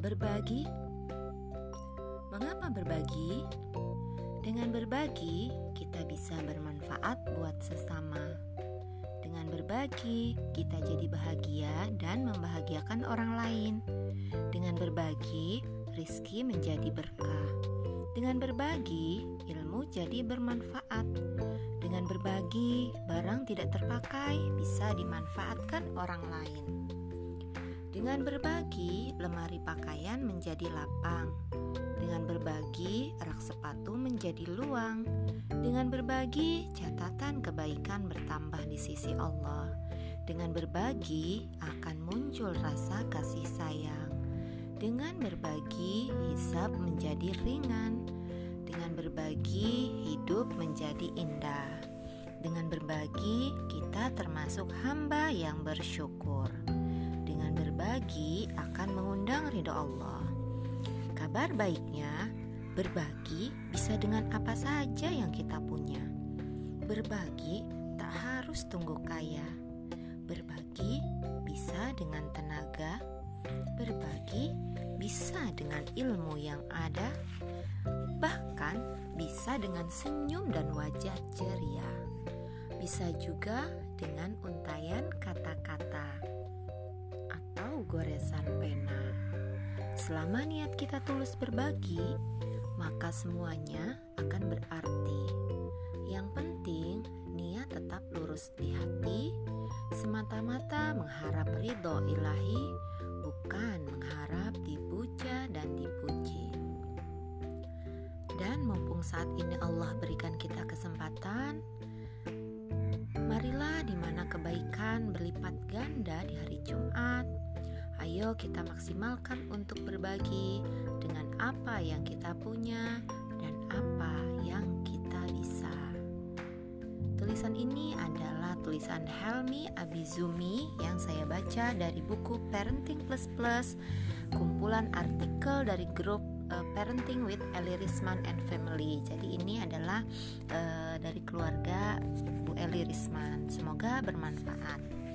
berbagi? Mengapa berbagi? Dengan berbagi, kita bisa bermanfaat buat sesama. Dengan berbagi, kita jadi bahagia dan membahagiakan orang lain. Dengan berbagi, rizki menjadi berkah. Dengan berbagi, ilmu jadi bermanfaat. Dengan berbagi, barang tidak terpakai bisa dimanfaatkan orang lain. Dengan berbagi, lemari pakaian menjadi lapang. Dengan berbagi, rak sepatu menjadi luang. Dengan berbagi, catatan kebaikan bertambah di sisi Allah. Dengan berbagi, akan muncul rasa kasih sayang. Dengan berbagi, hisab menjadi ringan. Dengan berbagi, hidup menjadi indah. Dengan berbagi, kita termasuk hamba yang bersyukur. Berbagi akan mengundang ridho Allah. Kabar baiknya, berbagi bisa dengan apa saja yang kita punya. Berbagi tak harus tunggu kaya. Berbagi bisa dengan tenaga. Berbagi bisa dengan ilmu yang ada. Bahkan bisa dengan senyum dan wajah ceria. Bisa juga dengan untayan kata-kata goresan pena. Selama niat kita tulus berbagi, maka semuanya akan berarti. Yang penting, niat tetap lurus di hati, semata-mata mengharap ridho ilahi, bukan mengharap dipuja dan dipuji. Dan mumpung saat ini Allah berikan kita kesempatan, marilah di mana kebaikan berlipat ganda di hari Jumat, Ayo kita maksimalkan untuk berbagi dengan apa yang kita punya dan apa yang kita bisa. Tulisan ini adalah tulisan Helmi Abizumi yang saya baca dari buku Parenting Plus Plus, kumpulan artikel dari grup uh, Parenting with Eli Risman and Family. Jadi ini adalah uh, dari keluarga Bu Eli Risman. Semoga bermanfaat.